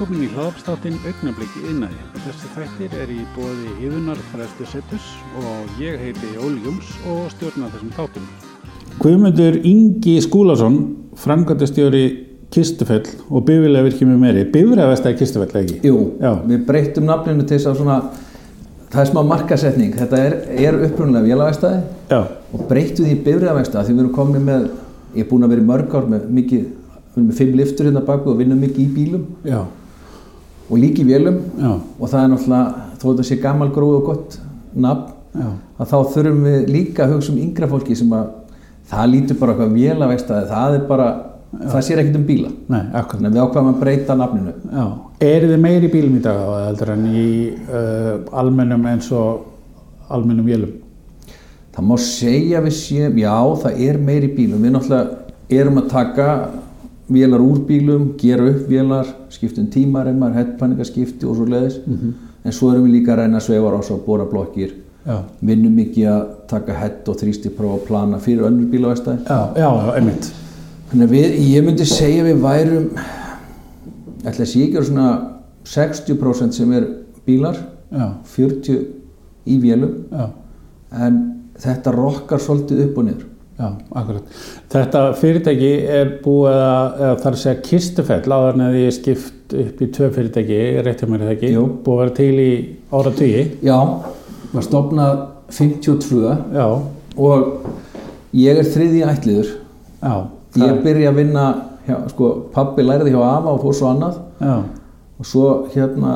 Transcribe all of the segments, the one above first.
Velkomin í hlaðarpstáttinn Augnablík innæði. Þessi þættir er í bóði Íðunar Fræstu Settus og ég heiti Óli Júms og stjórna þessum þáttum. Guðmundur Ingi Skúlason, framkvæmdastjóri Kistufell og bifrilega virkjum með meiri. Bifrilega vestæði Kistufell, ekki? Jú, Já. við breytum nafninu til þess að svona, það er smá markasetning, þetta er, er upprunalega vélavægstæði Já. og breytum því í bifræðavægstæði því við erum komin með, ég er búin að vera í mörg ár með mikið, við erum með fimm liftur hérna baku og vinnum mikið í bílum Já. Og líka í vélum Já. og það er náttúrulega, þó þetta sé gammal gróð og gott nafn, Já. að þá þurfum við líka að hugsa um yngra fólki sem að það lítur bara eitthvað vélavægstæði, það er bara, það sér ekkert um bíla. Nei, akkurat. Að við ákvæmum að breyta nafninu. Já. Er þið meiri bílum í dag á heldur en í uh, almennum eins og almennum vélum? Það má segja við séum, já það er meiri bílum, við náttúrulega erum að taka vélar úr bílum, gera upp vélar, skiptum tímaremmar, headpanningaskipti og svo leiðis, en svo erum við líka að reyna sveifar ás og bóra blokkir, Já. vinnum mikið að taka head og þrýsti prófa og plana fyrir önnur bílavæstæði. Já, já, já, einmitt. Þannig að við, ég myndi segja við værum, ætla að sé ekki svona 60% sem er bílar, Já. 40 í vélum, Já. en þetta rokkar svolítið upp og niður. Já, akkurat. Þetta fyrirtæki er búið að, eða þar að segja kistufell áður en að ég skipt upp í tvö fyrirtæki, rétt hjá mér er það ekki, Jú. búið að vera til í ára tugi. Já, var stopnað 52 Já, og ég er þriði ætliður. já, Ég byrja að vinna, hjá, sko, pappi læriði hjá AFA og fór svo annað já, og svo hérna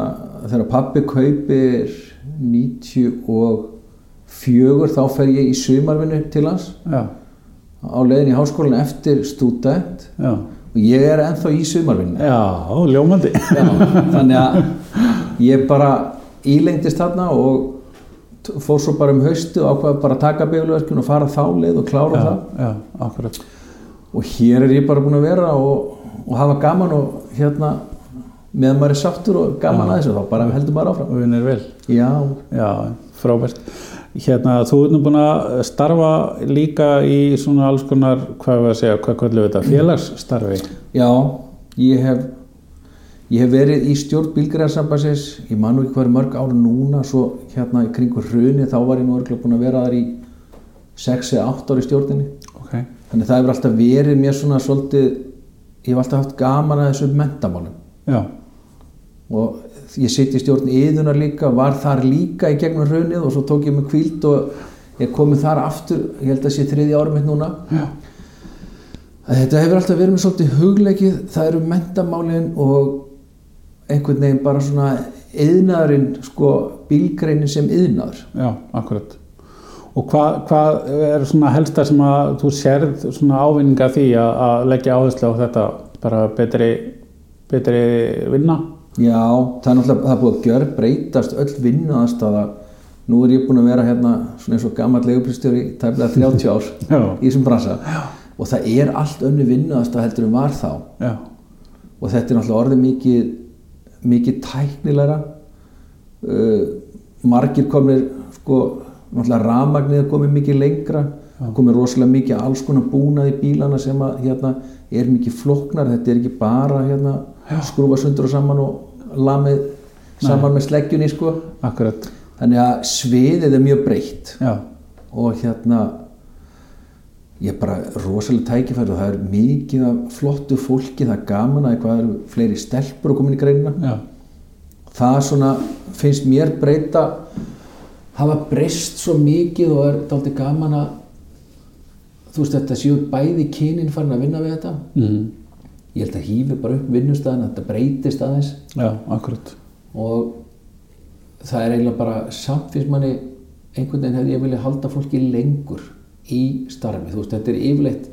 þegar pappi kaupir 94 þá fer ég í sumarvinnu til hans já, á leiðin í háskólan eftir student já, og ég er ennþá í sumarvinnu. já, ljómandi. Já, þannig að ég bara ílengdist þarna og fór svo bara um haustu og ákvaði bara að taka bíluverkun og fara þá leið og klára Já, það já, akkurat. og hér er ég bara búin að vera og, og hafa gaman og hérna meðan maður er sáttur og gaman að þessu þá bara heldur maður áfram Og vinnir vel. Já, Já, frábært. Hérna, þú ert nú búin að starfa líka í svona alls konar, hvað við að segja, hvað við þetta, félagsstarfi. já, ég hef ég hef verið í stjórn bílgræðarsambansins ég man nú ekki hvað er mörg ára núna svo hérna í kringur hruni þá var ég nú örgulega búin að vera þar í 6 eða 8 ári stjórninni. Ok, Þannig það hefur alltaf verið mér svona svolítið, ég hef alltaf haft gaman að þessum mentamálum já, og ég sitt í stjórn yðunar líka, var þar líka í gegnum hrunið og svo tók ég mig kvíld og ég komið þar aftur, ég held að sé þriði árum mitt núna. já, Þetta hefur alltaf verið með svolítið hugleikið, það eru mentamálin og einhvern veginn bara svona yðnaðurinn, sko bílgreinin sem yðnaður. já, akkurat. Og hvað, hvað er svona helsta sem að þú sérð svona ávinninga því að, að leggja áherslu á þetta bara betri, betri vinna? Já, það er náttúrulega, það er búið að gjör breytast öll vinnu aðstafa. Nú er ég búin að vera hérna svona eins og gammal leigupristjóri í tæmlega 30 ár Já. í þessum bransa Já. og það er allt önnu vinnu aðstafa heldur en var þá Já, og þetta er náttúrulega orðið mikið, mikið tæknilegra. Uh, margir komir, sko, náttúrulega rafmagnið er komið mikið lengra, komið rosalega mikið alls konar búnað í bílana sem að hérna er mikið flóknar, þetta er ekki bara hérna skrúfa sundur og saman og lamið saman með sleggjunni, sko. akkurat. Þannig að sviðið er mjög breytt. Já, og hérna ég er bara rosalega tækifæri og það er mikið af flottu fólki, það er gaman að eitthvað eru fleiri stelpur að koma inn í greinina. Já, það svona finnst mér breyta hafa breyst svo mikið og er dálítið gaman að þú veist þetta séu bæði kynin farin að vinna við þetta. Mm, ég held að hýfi bara upp vinnustæðan þetta breytist aðeins. Já, akkurat. og það er eiginlega bara samt finnst manni einhvern veginn hefði ég vilja halda fólki lengur í starfi, þú veist þetta er yfirleitt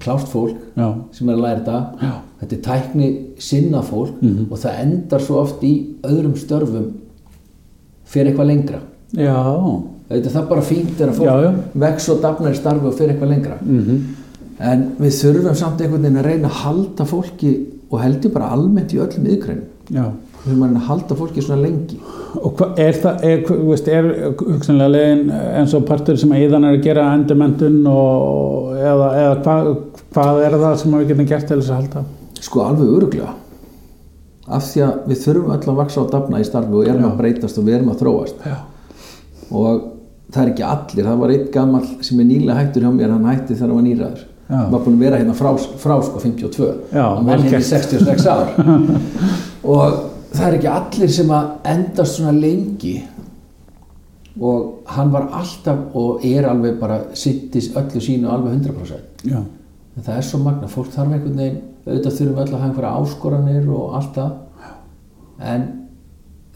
klást fólk Já, sem er að læra þetta. Já. þetta er tækni sinna fólk og það endar svo oft í öðrum störfum fyrir eitthvað lengra. Já, þetta er það bara fínt þegar fólk vex og dafnar í starfi og fyrir eitthvað lengra. Mhm, en við þurfum samt einhvern veginn að reyna að halda fólki og heldur bara almennt í öllum yðgreinum já. við þurfum að halda fólki svona lengi Og er það, er, veist, er hugsanlega legin eins og partur sem að íðan er að gera endurmentun og eða, eða hvað, hvað er það sem við getum gert til þess að halda? sko alveg öruglega af því að við þurfum öll að vaksa og dafna í starfi og erum Já. að breytast og við erum að þróast Já. og það er ekki allir það var einn gammal sem er nýlega hættur hjá mér hann hætti þegar hann var nýraður var búin að vera hérna frá, frá sko 52 Já, hann var hérna í gert. 66 ár. Og það er ekki allir sem að endast svona lengi. Og hann var alltaf og er alveg bara sittis öllu sínu alveg 100% Já. en það er svo magna, fólk þarf einhvern veginn auðvitað þurfum öll að hafa einhverja áskoranir og allt það. En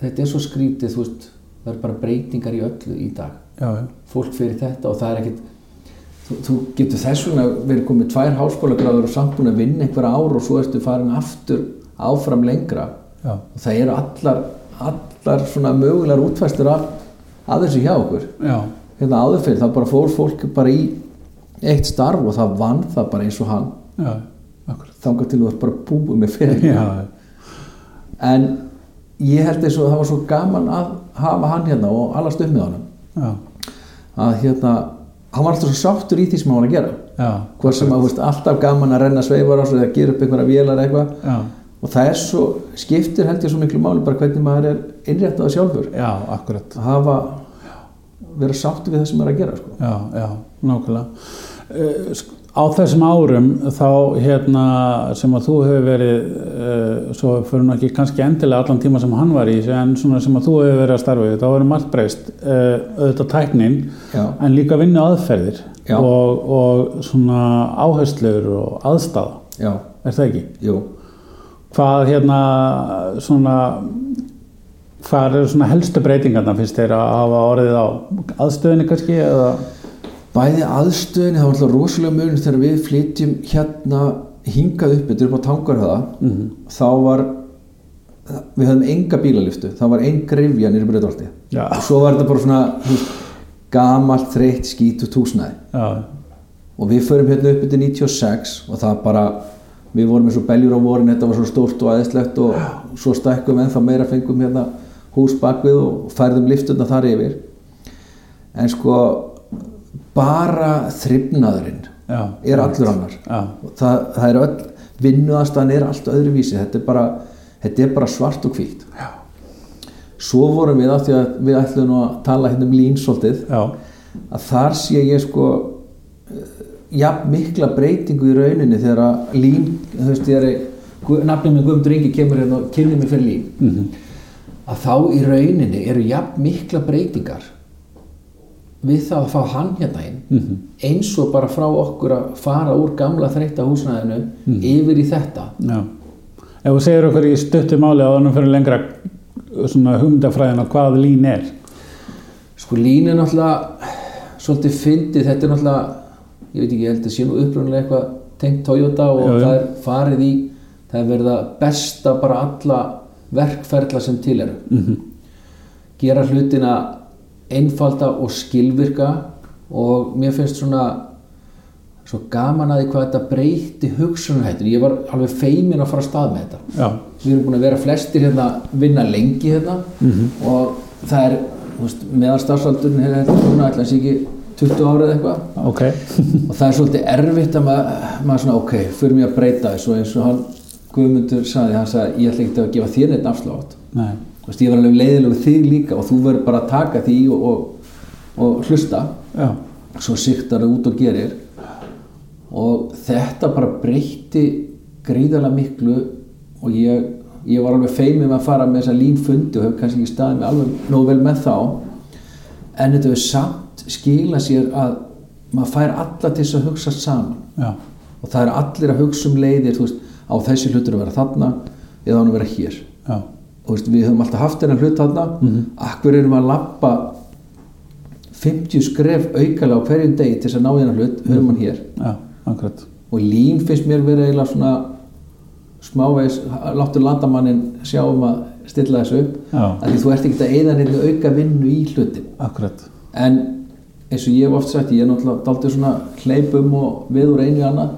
þetta er svo skrítið veist, það er bara breytingar í öllu í dag. Já, fólk fyrir þetta og það er ekkit þú, þú getur þess vegna verið komið tvær háskólagráður og samt búin að vinna einhverja ár og svo ertu farin aftur áfram lengra Já. og það eru allar, allar svona mögulegar útfæstur af, af þessu hjá okkur Já. hérna áður fyrir það bara fór fólk bara í eitt starf og það vann það bara eins og hann þangað til þú ert bara búið með fyrir Já. en ég held eins og það var svo gaman að hafa hann hérna og upp með honum Já. að hérna hann var alltaf svo sáttur í því sem hann var að gera Já. hvort sem að veist, alltaf gaman að renna sveifar á sig eða gera upp einhverja vélar eitthvað og það er svo, skiptir held ég svo miklu máli bara hvernig maður er innréttað sjálfur Já, akkurat. að hafa vera sáttur við það sem maður er að gera sko. Já, já, nákvæmlega. Uh, sk- á þessum árum þá hérna sem að þú hefur verið, uh, svo fyrir nú ekki kannski endilega allan tíma sem hann var í, en svona sem að þú hefur verið að starfa við, þá verið margt breyst, uh, auðvitað tæknin, Já. en líka vinnu aðferðir og, og svona áherslur og aðstafa, já, er það ekki? jú Hvað hérna svona, hvað eru svona helstu breytingarna finnst þér að hafa orðið á aðstöðinni kannski eða? Bæði aðstöðin, það var alltaf rosalega mun þegar við flytjum hérna hingað upp, þetta er upp á tangarhöða Mhm. þá var við höfum enga bílaliftu, það var ein grifja nýri breytolti Já. og svo var þetta bara svona veist, gamalt, þreytt, skítut húsnæði Já, og við förum hérna upp til 96 og það bara við vorum eins og beljur á vorin, þetta var svo stórt og aðeinslegt og svo stækkum ennþá meira fengum hérna hús bakvið og færðum liftuna þar yfir en sko bara þrifnaðurinn já. er allur annar. Það, það er öll vinnuðastan er allt öðruvísi. Þetta er bara, þetta er bara svart og hvítt. Svo vorum við af því að við ætlum að tala hérna um lín svolítið já, að þar sé ég sko jafn mikla breytingu í rauninni þegar að lín þú veist ég er nafnum með Guðmundur Ingi kemur hérna og kynni mig fyrir lín Mhm. að þá í rauninni eru jafn mikla breytingar við það að fá hann hérna inn Mhm. eins og bara frá okkur að fara úr gamla þreytta húsnæðinu yfir í þetta já. Ef þú segir okkur í stuttu máli á þannig fyrir lengra svona hugmyndafræðin á hvað lín er. Sko lín er náttúrulega svolítið fyndið, þetta er náttúrulega ég veit ekki, ég held að sé nú upprunalega eitthvað tengt Toyota og já. það er farið í það er verið að besta bara alla verkferla sem til eru Mhm. gera hlutina einfalda og skilvirka og mér finnst svona svo gaman að því hvað þetta breyti hugsunarhættin, ég var alveg feimin að fara að stað með þetta. Já, við erum búin að vera flestir hérna vinna lengi hérna og það er meðal starfsaldurinn hérna núna ætla að sé ekki 20 árið eitthvað. Ok. og það er svolítið erfitt að maður, maður svona ok, fyrir mig að breyta þessu eins og hann Guðmundur sagði, hann sagði ég ætla ekki að gefa þér neitt afslátt. Nei, veist, ég var alveg leiðilegu þig líka og þú verður bara að taka því og, og, og hlusta. Já, svo siktar það út og gerir. Og þetta bara breytti gríðarlega miklu og ég, ég var alveg feimið með að fara með þessa línfundi og hef kannski ekki staðið mig alveg nógu vel með þá. En þetta hefur samt skila sér að maður fær alla til þess að hugsa saman. Já, og það er allir að hugsa um leiðir veist, á þessi hlutur að vera þarna eða hann að vera hér veist, við höfum alltaf haft þennan hlut þarna Mhm. akkur erum að lappa 50 skref aukalega á hverjum degi til þess að ná þennan hlut höfum hann hér akkurat. og lín finnst mér verið eiginlega svona smávegis, láttu landamannin sjá um að stilla þessu upp Já. að því þú ert ekki að eða neitt auka vinnu í hlutin Akkurat. en eins og ég hef oft sagt ég er náttúrulega daldið svona hleypum og við úr einu annað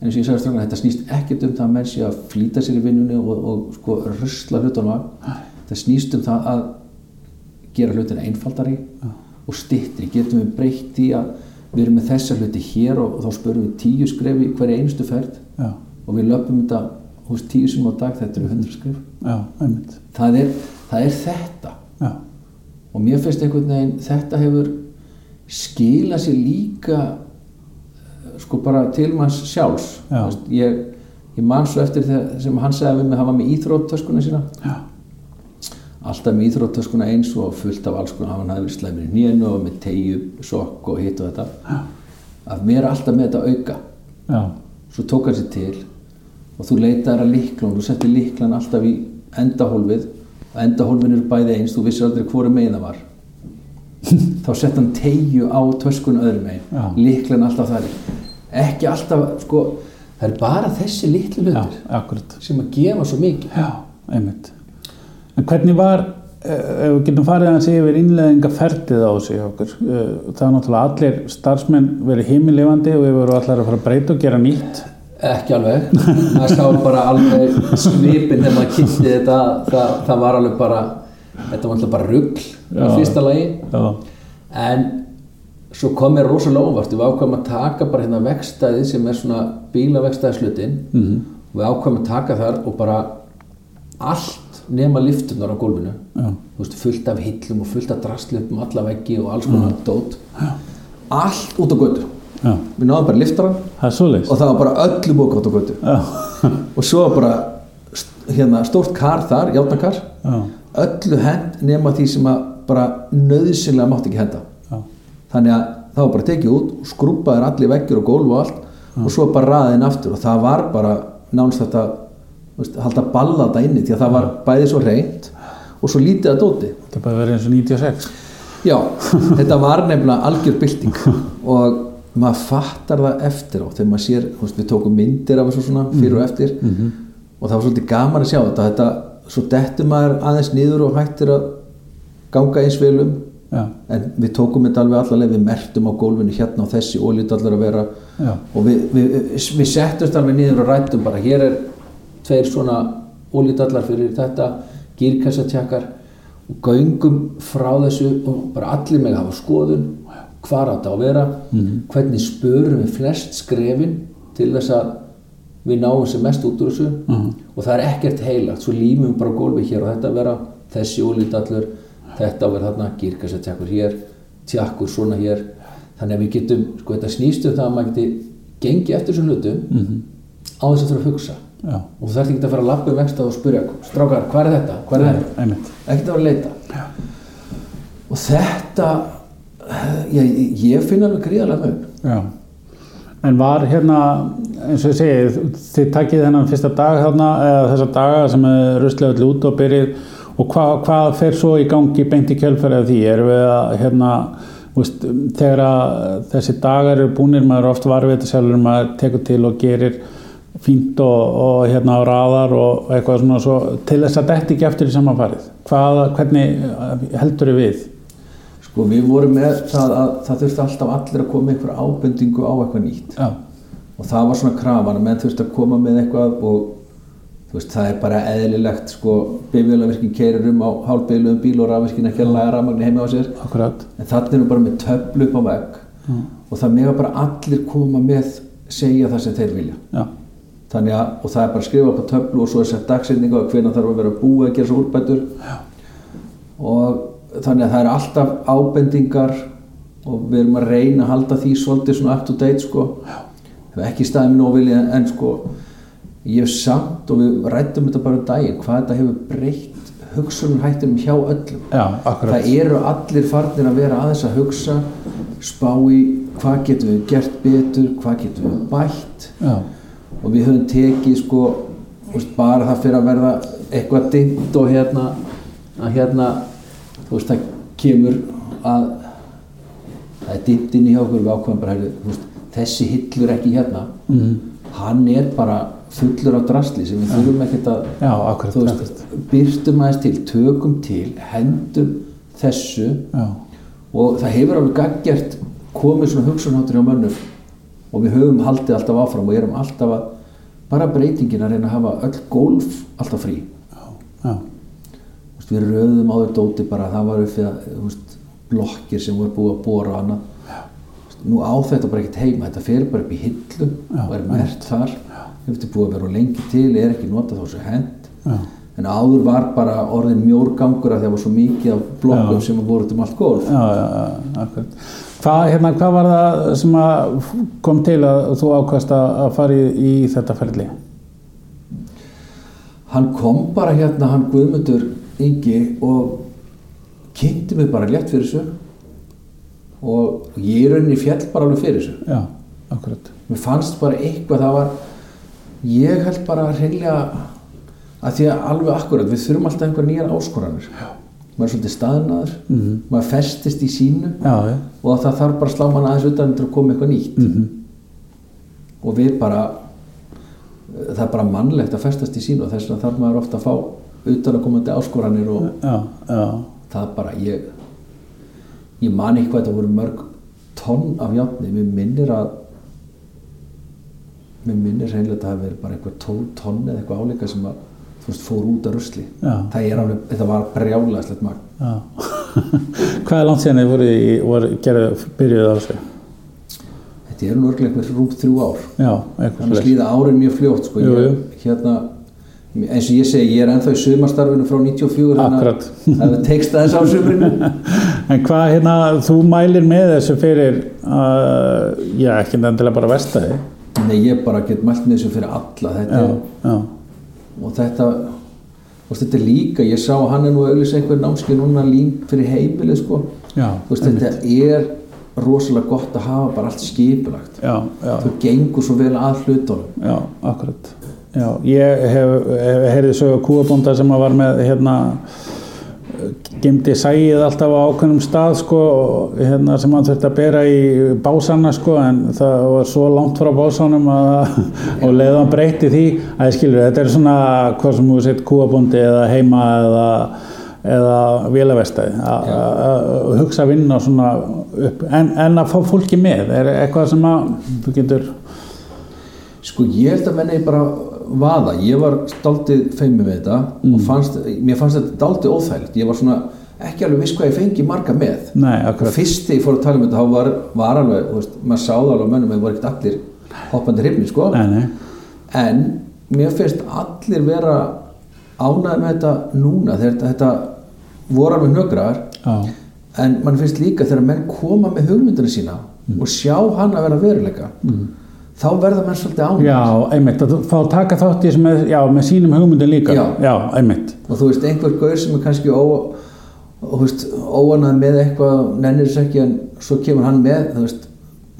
en eins og ég sagði strafna, þetta snýst ekkert um það að menn sé að flýta sér í vinnunni og, og sko rusla hlutunum af. Það snýst um það að gera hlutina einfaldari og styttri, getum við breytt í að við erum með þessa hluti hér og, og þá spörum við tíu skrefi hverja einustu ferð já, og við löpum þetta húst, tíu sem á dag þetta eru 100 skrif já, það er, það er þetta. Já, og mér finnst einhvern veginn þetta hefur skilað sér líka sko bara til manns sjálfs. Veist, ég, ég man svo eftir þegar sem hann segði við mig hann var með íþróttöskuna sína. Já, alltaf með íþróttöskuna eins og fullt af alls konar hann hafði verið slæmur í nýjunu og með tegju, sokk og hitt og þetta. Já, að vera alltaf með þetta auka. Já, svo tók hann sér til og þú leitaðir að líklan þú settir líklan alltaf í endahólfið og endahólfin eru bæði eins þú vissir aldrei hvori megin það var. Þá sett hann tegju á töskun öðrum megin. Líklan alltaf þar ekki alltaf sko það er bara þessi litlu já, hlutir akkurat sem að gefa svo mikið Já, einmitt. En hvernig var, eh, ef við getum farið að segja yfir innleðingaferdið á sig okkur, eh, það er náttúrulega allir starfsmenn verið heimilifandi og við vorum allar að fara að breyta og gera nýtt. ekki alveg maður sá bara alveg svipin þegar maður kynnti þetta það, það var alveg bara þetta var alltaf bara rugl í Já. fyrsta lagi Já, en svo kom mér rosalega óvart. Við ákvæmum að taka bara hérna vegstæði sem er svona bílavegstæðislutin Mhm. og við ákvæmum að taka þar og bara allt nema liftunar á gólfinu. Þú veist, fullt af hillum og fullt af drasli upp um alla veggi og alls konar dót. Allt út á götu. Við náðum bara svoleiðis. og það var bara öllu bók út á götu. Og svo bara hérna, stórt kar þar, játnakar já, öllu hend nema því sem að bara nöðsynlega mátti ekki henda þannig að það var bara tekið út og skrúpaðir allir veggjur og gólf og allt og svo bara raðin aftur. Og það var bara nánast þetta veist, halda balla þetta inni því að það var bæði svo reynd og svo lítið að dóti. Er bara verið eins og 96. já, þetta var nefnilega algjör bylting. Og maður fattar það eftir á þegar maður sér, veist, við tókum myndir af þessu svona fyrir og eftir. og það var svolítið gaman að sjá þetta, þetta svo dettur maður aðeins niður og hættir að ganga eins vel um Já, en við tókum þetta alveg allaveg við mertum á gólfinu hérna og þessi ólítallar að vera. Já, og við, við, við settumst alveg niður og rættum bara hér er tveir svona ólítallar fyrir þetta gírkassatjakkar og göngum frá þessu og bara allir með að hafa skoðun hvar átt að vera. Hvernig spörum við flest skrefin til þess að við náum sem mest út úr þessu. Og það er ekkert heilagt svo límum við bara á gólfi hér og þetta vera þessi ólítallur þetta að vera þarna gírkassatjakkur hér tjakkur svona hér. Þannig að við getum, sko þetta snýst um það að maður geti gengið eftir þessum hlutum á þess að þurfa að hugsa. Já, og þú þarf ekki að fara að lappa um vexta og spyrja strákar, hvað er þetta, hvað er þetta? ekkert að vera að leita. Og þetta ég, ég finn alveg gríðarlega Já, en var hérna, eins og ég segi, þið takkið þennan fyrsta dag þarna, eða þessa daga sem er ruslega öll út og byrjið og hva, hvað fer svo í gangi beint í kjölfærið af því? Erum við að, hérna, veist, þegar að þessi dagar eru búnir, maður er oft varfið þetta sjálfur, maður tekur til og gerir fínt og, og hérna á raðar og eitthvað svona svo, til þess að þetta ekki eftir í samanfarið. Hvað, hvernig heldur þið við? sko við vorum með það að það þurfti alltaf allir að koma einhver ábendingu á eitthvað nýtt Já, og það var svona krafan að menn þurfti að koma með eitthvað og veist það er bara eðlilegt sko bifjölavirkin keirir um á hálfbeiluðum bíl og rafvirkin ekki að laga rafmagni heima á sér. Akkurat. en þannig erum bara með töflu upp á vegg og það mega bara allir koma með segja það sem þeir vilja. Já, þannig að, og það er bara að skrifa upp á töflu og svo er sett dagsetninga og hvernig þarf að vera búið að gera svo úrbætur. Já. og þannig að það eru alltaf ábendingar og við erum að reyna að halda því svolítið svona up to date sko. Hef ekki staðið mér nóg vilja en, en sko ég hef samt og við rættum þetta bara um daginn hvað þetta hefur breytt hugsunum hættum hjá öllum. Já, það eru allir farnir að vera aðeins að hugsa spá í hvað getum við gert betur hvað getum við bætt. Já, og við höfum tekið sko veist, bara það fyrir að verða eitthvað dimmt og hérna að hérna þú veist það kemur að það er dimmt inn í hjá okkur við ákveðum bara þessi hillur ekki hérna. Mm. hann er bara fullur af drasli sem við þurfum ekkert að já, akkurat. veist, byrstum aðeins til, tökum til hendum þessu. Já, og það hefur alveg gaggjert komið svona hugsunháttur hjá mönnum og við höfum haldið alltaf áfram og erum alltaf að bara breytingin að reyna að hafa öll gólf alltaf frí. Já, veist, við röðum á þér dóti bara það var upp við blokkir sem voru búið að bóra veist, nú á þetta bara ekkert heima þetta fer bara upp í hillu og er mert þar hefði búið að vera lengi til, er ekki notað þá sem hend já, en áður var bara orðin mjór gangur að það var svo mikið af blokkum Já. sem voru út um allt akkurat. Hvað, hérna, hvað var það sem kom til að þú ákvæmst að fara í, þetta ferli? hann kom bara hérna, hann Guðmundur Ingi og kynnti mig bara létt fyrir þessu og ég rauninni fjall bara alveg fyrir þessu Já, akkurat. mér fannst bara eitthvað það var ég held bara hreinlega að því að alveg akkurat við þurfum alltaf einhver nýjar áskoranir. Já. maður er svolítið staðnaður Mhm. maður festist í sínu Já, já, og það þarf bara að slá mann aðeins utan til að koma eitthvað nýtt. Mhm, og við bara það er bara mannlegt að festast í sínu og þess vegna þarf maður ofta að fá utan að komandi áskoranir og já, það bara ég ég man eitthvað þetta voru mörg tonn af játni mér minnir að mér minnir reynilega að það hafi verið bara eitthvað 12 tonn eða eitthvað áleika sem að þú veist fór út af rusli Já. það er alveg, þetta var brjálæslegt magn. Hvað er langt síðan þið voru, í, voru gerðu, byrjuðu á þessu? þetta er nú örglega eitthvað rúmt þrjú ár Já, þannig að slíða árin mjög fljótt sko. Jú, jú. hérna eins og ég segi, ég er ennþá í sumarstarfinu frá 94 Akkurat. þannig að það tekst aðeins á sumrinu En hvað, hérna, þú mælir með þessu fyrir, uh, já, ekki endilega bara vestæði. Nei, ég bara get mælt með þessu fyrir alla. Þetta Já, já, og þetta og þetta líka, ég sá hann er nú auðvitað einhver námski núna lín fyrir heimilið sko, já, veist, þetta er rosalega gott að hafa bara allt já, þú gengur svo vel að hlutunum. Já, akkurat. Ég hef, hef heyrði svo kúabónda sem var með, hérna, gemdi sæið alltaf á ákveðnum stað sko, hérna, sem hann þurfti að bera í básana sko, en það var svo langt frá básanum að, og leiðan breyti því. Að skilur, þetta er svona hvað sem þú sett kúabóndi eða heima eða, eða vélavestæði að hugsa vinna svona upp, en, en að fá fólki með er eitthvað sem að þú getur sko, ég held að menna ég bara vaða, ég var stáltið feimið með þetta og fannst, mér fannst þetta dálítið óþægilegt, ég var svona ekki alveg viss hvað ég fengi marga með. Nei, fyrst þegar ég fór að tala um þetta þá var, var alveg, veist, maður sáði alveg mönnum að það voru ekkert allir hoppandi hrifni sko. En mér finnst allir vera ánæði með þetta núna þegar þetta, voru alveg hnögraðar já, en mann finnst líka þegar menn koma með hugmyndina sína og sjá hann að vera veruleika þá verða menn svolítið ánæði já, einmitt. Að fá að taka þátt í með, já, með sínum hugmyndum líka. Já. einmitt. Og þú veist, einhver gaur sem er kannski óanað með eitthvað nennir þess ekki en svo kemur hann með veist,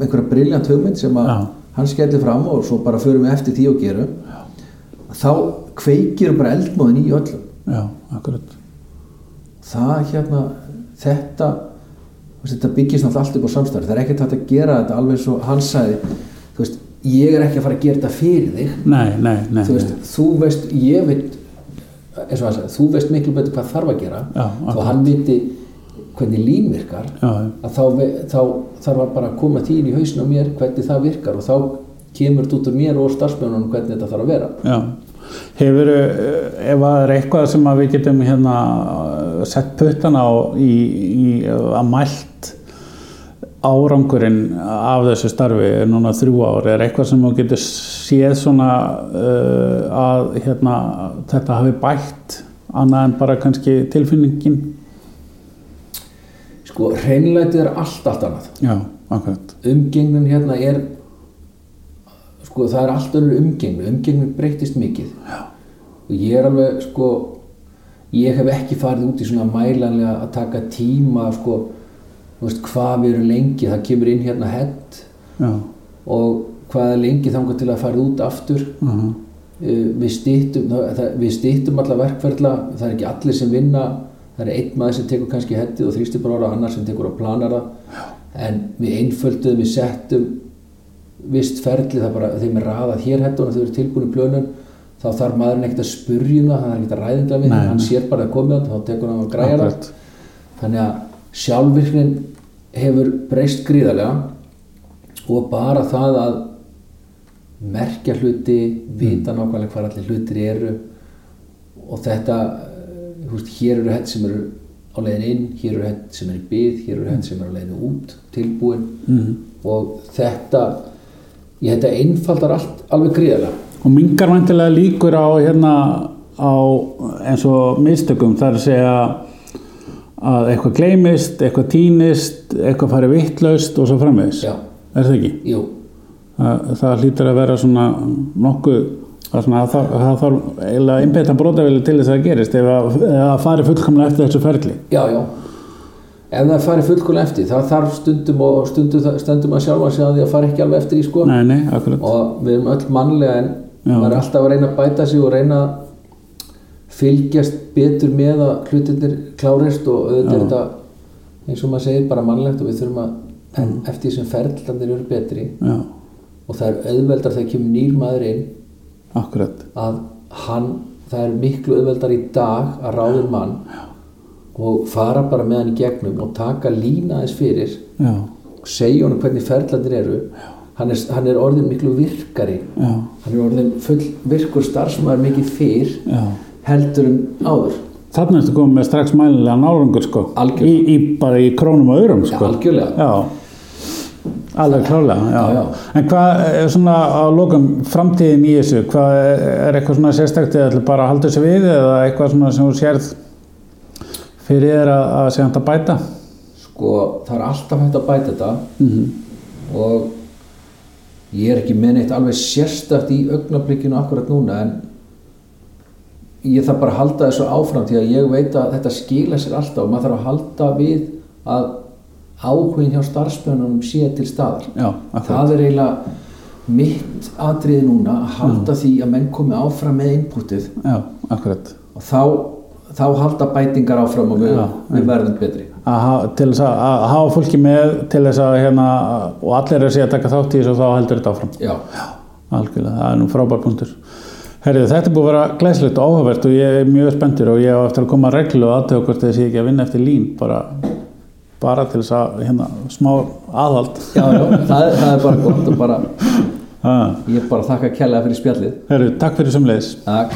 einhverja briljant hugmynd sem að Já. hann skellir fram og svo bara förum við eftir því og gerum. Þá kveikir bara eldmóðin í öllum já, akkurat. Það hérna, þetta veist, þetta byggist náttúrulega allt upp á samstarfi. Það er ekkert hægt að gera þetta alveg svo hann sagði, þú veist, ég er ekki að fara að gera þetta fyrir þig. Nei, nei, nei, þú veist, þú veist, ég veit hann sagði, þú veist miklu betur hvað þarf að gera Já, akkurat. hann viti hvernig lín virkar já, þá, þá þarf að bara að koma því inn í hausinu á mér hvernig það virkar og þá kemur þetta út úr mér og starfsmjörnunum hvernig þetta þarf að vera. Já. Hefur, ef það er eitthvað sem við getum hérna sett puttana á í, í að mælt árangurinn af þessu starfi er núna þrjú ár, er eitthvað sem þú getur séð svona uh, að hérna, þetta hafi bætt annað en bara kannski tilfinningin? Sko, hreinlætið er allt allt annað. Já, akkurat. Umgengnin hérna er sko, það er allt önnur umgengni. Umgengnin breytist mikið. Já. og ég er alveg sko ég hef ekki farið út í svona mælanlega að taka tíma sko, veist, hvað við erum lengi það kemur inn hérna hett og hvað er lengi þangar til að fara út aftur. Uh -huh. Uh, við stýttum við stýttum alla verkferðla það er ekki allir sem vinna það er einn maður sem tekur kannski hettið og þrýstir bara ára annar sem tekur og planar það. En við einfölduðum, við settum vist ferli það bara þeim er raðað hér hettunum þau eru tilbúin í plönun þá þarf maðurinn ekkert að spurja um það er ekkert að ræðinga við Nei, hann sér bara að koma þá tekur hann að græja það. Þannig að sjálfvirknin hefur breyst gríðarlega og bara það að merkja hluti, vita nákvæmlega hvað allir hlutir eru og þetta, veist, hér eru hett sem eru á leiðin inn, hér eru hett sem eru í byð, hér eru hett sem eru á leiðin út, tilbúin. Mm. Og þetta, ég þetta einfaldar allt alveg gríðarlega. Og mingar vantilega líkur á hérna á eins og mistökum þar að segja að eitthvað gleymist, eitthvað týnist, eitthvað fari vittlaust og svo framvegis. Já. Er það ekki? Jú, Það, það hlýtur að vera svona nokkuð, það, svona, það, þarf- það þarf eiginlega einbeita brotavili til þess að það gerist ef að, ef að fari fullkomlega eftir þessu ferli. já, já. Ef það fari fullkóla eftir, það þarf stundum og stundum, stundum að sjálfa sig að því að fara ekki alveg eftir í sko. Nei, nei, og við erum öll mannlega en Já. maður er alltaf að reyna að bæta sig og reyna að fylgjast betur með að hlutinir klárist og auðvitað er þetta eins og maður segir bara mannlegt og við þurfum að en eftir því sem ferðlandir eru betri Já, og það er auðveldar þegar kemur nýr maður inn akkurat. að hann, það er miklu auðveldar í dag að ráður mann og fara bara með hann í gegnum og taka lína þess fyrir Já, og segja honum hvernig ferðlandir eru. Hann er, hann er orðin miklu virkari. Já, hann er orðin full virkur starfsmæður mikið fyrr já. Heldur en áður Þarna ertu komið með strax mælilega nárangur sko. Í, í, bara í krónum og örum sko. algjörlega Já, alveg klálega, já. Já, já. En hvað er svona á lokum framtíðin í þessu? Hvað er, er eitthvað svona sérstækt eða bara að halda þessu við eða eitthvað svona sem þú sérð fyrir þér að, að segja hann að bæta? sko það er alltaf hægt að bæta þetta Mm og ég er ekki með neitt alveg sérstakt í augnablikinu akkurat núna en ég þarf bara að halda þessu áfram því að ég veit að þetta skila sér alltaf og maður þarf að halda við að áhugin hjá starfsmönunum sé til staðar. Já, það er eiginlega mitt atriði núna að halda því að menn komi áfram með inputið. Já, og þá, þá halda bætingar áfram og við, Já, við verðum betri. Að, til þess að, að hafa fólki með til þess að hérna og allir er að segja að taka þátt í þessu og þá heldur þetta áfram. já, Algjörlega, það er nú frábær punktur. Herrið, þetta er búið að vera glæslegt og áhugavert og ég er mjög spenntur og ég á eftir að koma að reglu og aðtöða hvort þessi ekki að vinna eftir lín bara, bara til þess að hérna, smá aðhald. já, já það, er- það er bara gott og bara Ha. ég bara þakka kærlega fyrir spjallið Herrið, takk fyrir sumleiðis. Takk